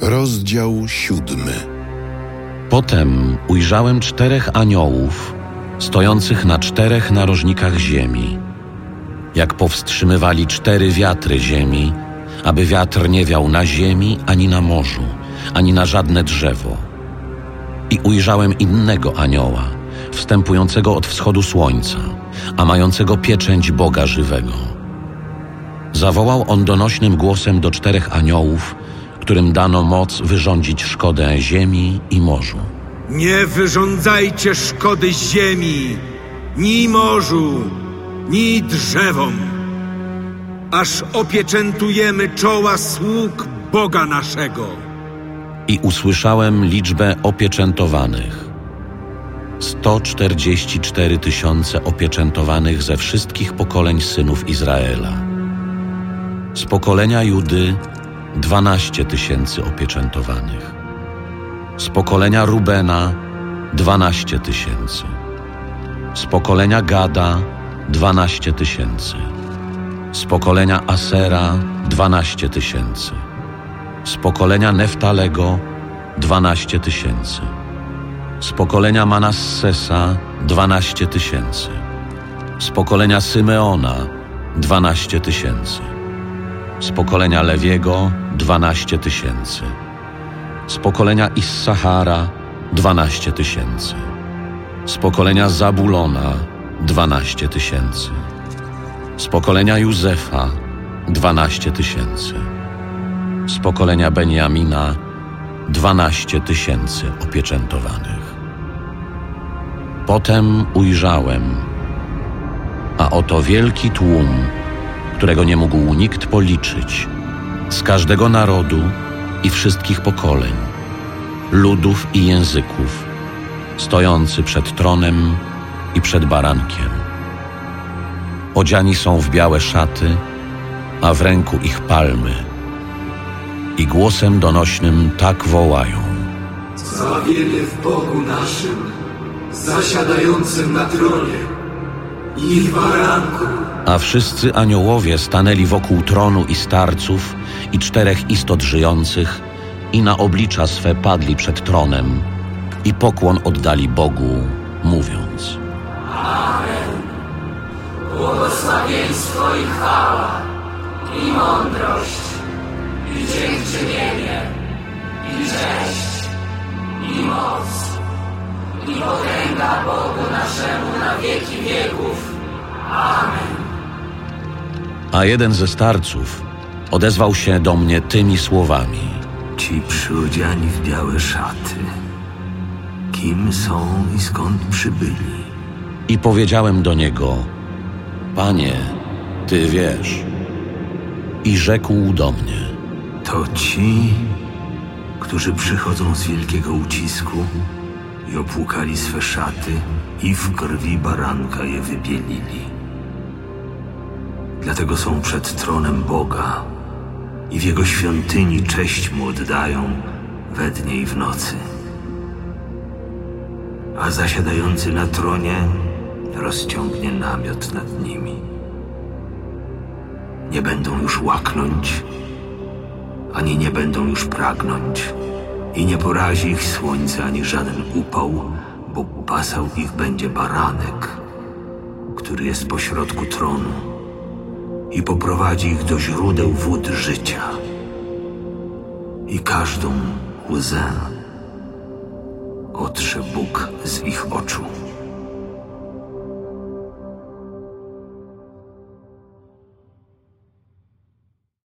Rozdział siódmy. Potem ujrzałem czterech aniołów stojących na czterech narożnikach ziemi, jak powstrzymywali cztery wiatry ziemi, aby wiatr nie wiał na ziemi, ani na morzu, ani na żadne drzewo. I ujrzałem innego anioła, wstępującego od wschodu słońca, a mającego pieczęć Boga żywego. Zawołał on donośnym głosem do czterech aniołów, którym dano moc wyrządzić szkodę ziemi i morzu. Nie wyrządzajcie szkody ziemi, ni morzu, ni drzewom, aż opieczętujemy czoła sług Boga naszego. I usłyszałem liczbę opieczętowanych. 144 tysiące opieczętowanych ze wszystkich pokoleń synów Izraela. Z pokolenia Judy 12 tysięcy opieczętowanych. Z pokolenia Rubena 12 tysięcy. Z pokolenia Gada 12 tysięcy. Z pokolenia Asera 12 tysięcy. Z pokolenia Neftalego 12 tysięcy. Z pokolenia Manassesa 12 tysięcy. Z pokolenia Symeona 12 tysięcy. Z pokolenia Lewiego 12 tysięcy. Z pokolenia Issachara 12 tysięcy. Z pokolenia Zabulona 12 tysięcy. Z pokolenia Józefa 12 tysięcy. Z pokolenia Beniamina 12 tysięcy opieczętowanych. Potem ujrzałem, a oto wielki tłum, którego nie mógł nikt policzyć, z każdego narodu i wszystkich pokoleń, ludów i języków, stojący przed tronem i przed barankiem. Odziani są w białe szaty, a w ręku ich palmy. I głosem donośnym tak wołają. Zbawienie w Bogu naszym, zasiadającym na tronie i w baranku. A wszyscy aniołowie stanęli wokół tronu i starców i czterech istot żyjących i na oblicza swe padli przed tronem i pokłon oddali Bogu, mówiąc Błogosławieństwo i chwała, i mądrość, i dziękczynienie, i cześć, i moc, i potęga Bogu naszemu na wieki wieków. Amen. A jeden ze starców odezwał się do mnie tymi słowami. Ci przyodziani w białe szaty. Kim są i skąd przybyli? I powiedziałem do niego, Panie, Ty wiesz. I rzekł do mnie, To ci, którzy przychodzą z wielkiego ucisku i opłukali swe szaty i w krwi baranka je wybielili. Dlatego są przed tronem Boga i w jego świątyni cześć mu oddają we dnie i w nocy. A zasiadający na tronie rozciągnie namiot nad nimi. Nie będą już łaknąć, ani nie będą już pragnąć, i nie porazi ich słońce ani żaden upał, bo pasał ich będzie baranek, który jest pośrodku tronu i poprowadzi ich do źródeł wód życia. I każdą łzę otrze Bóg z.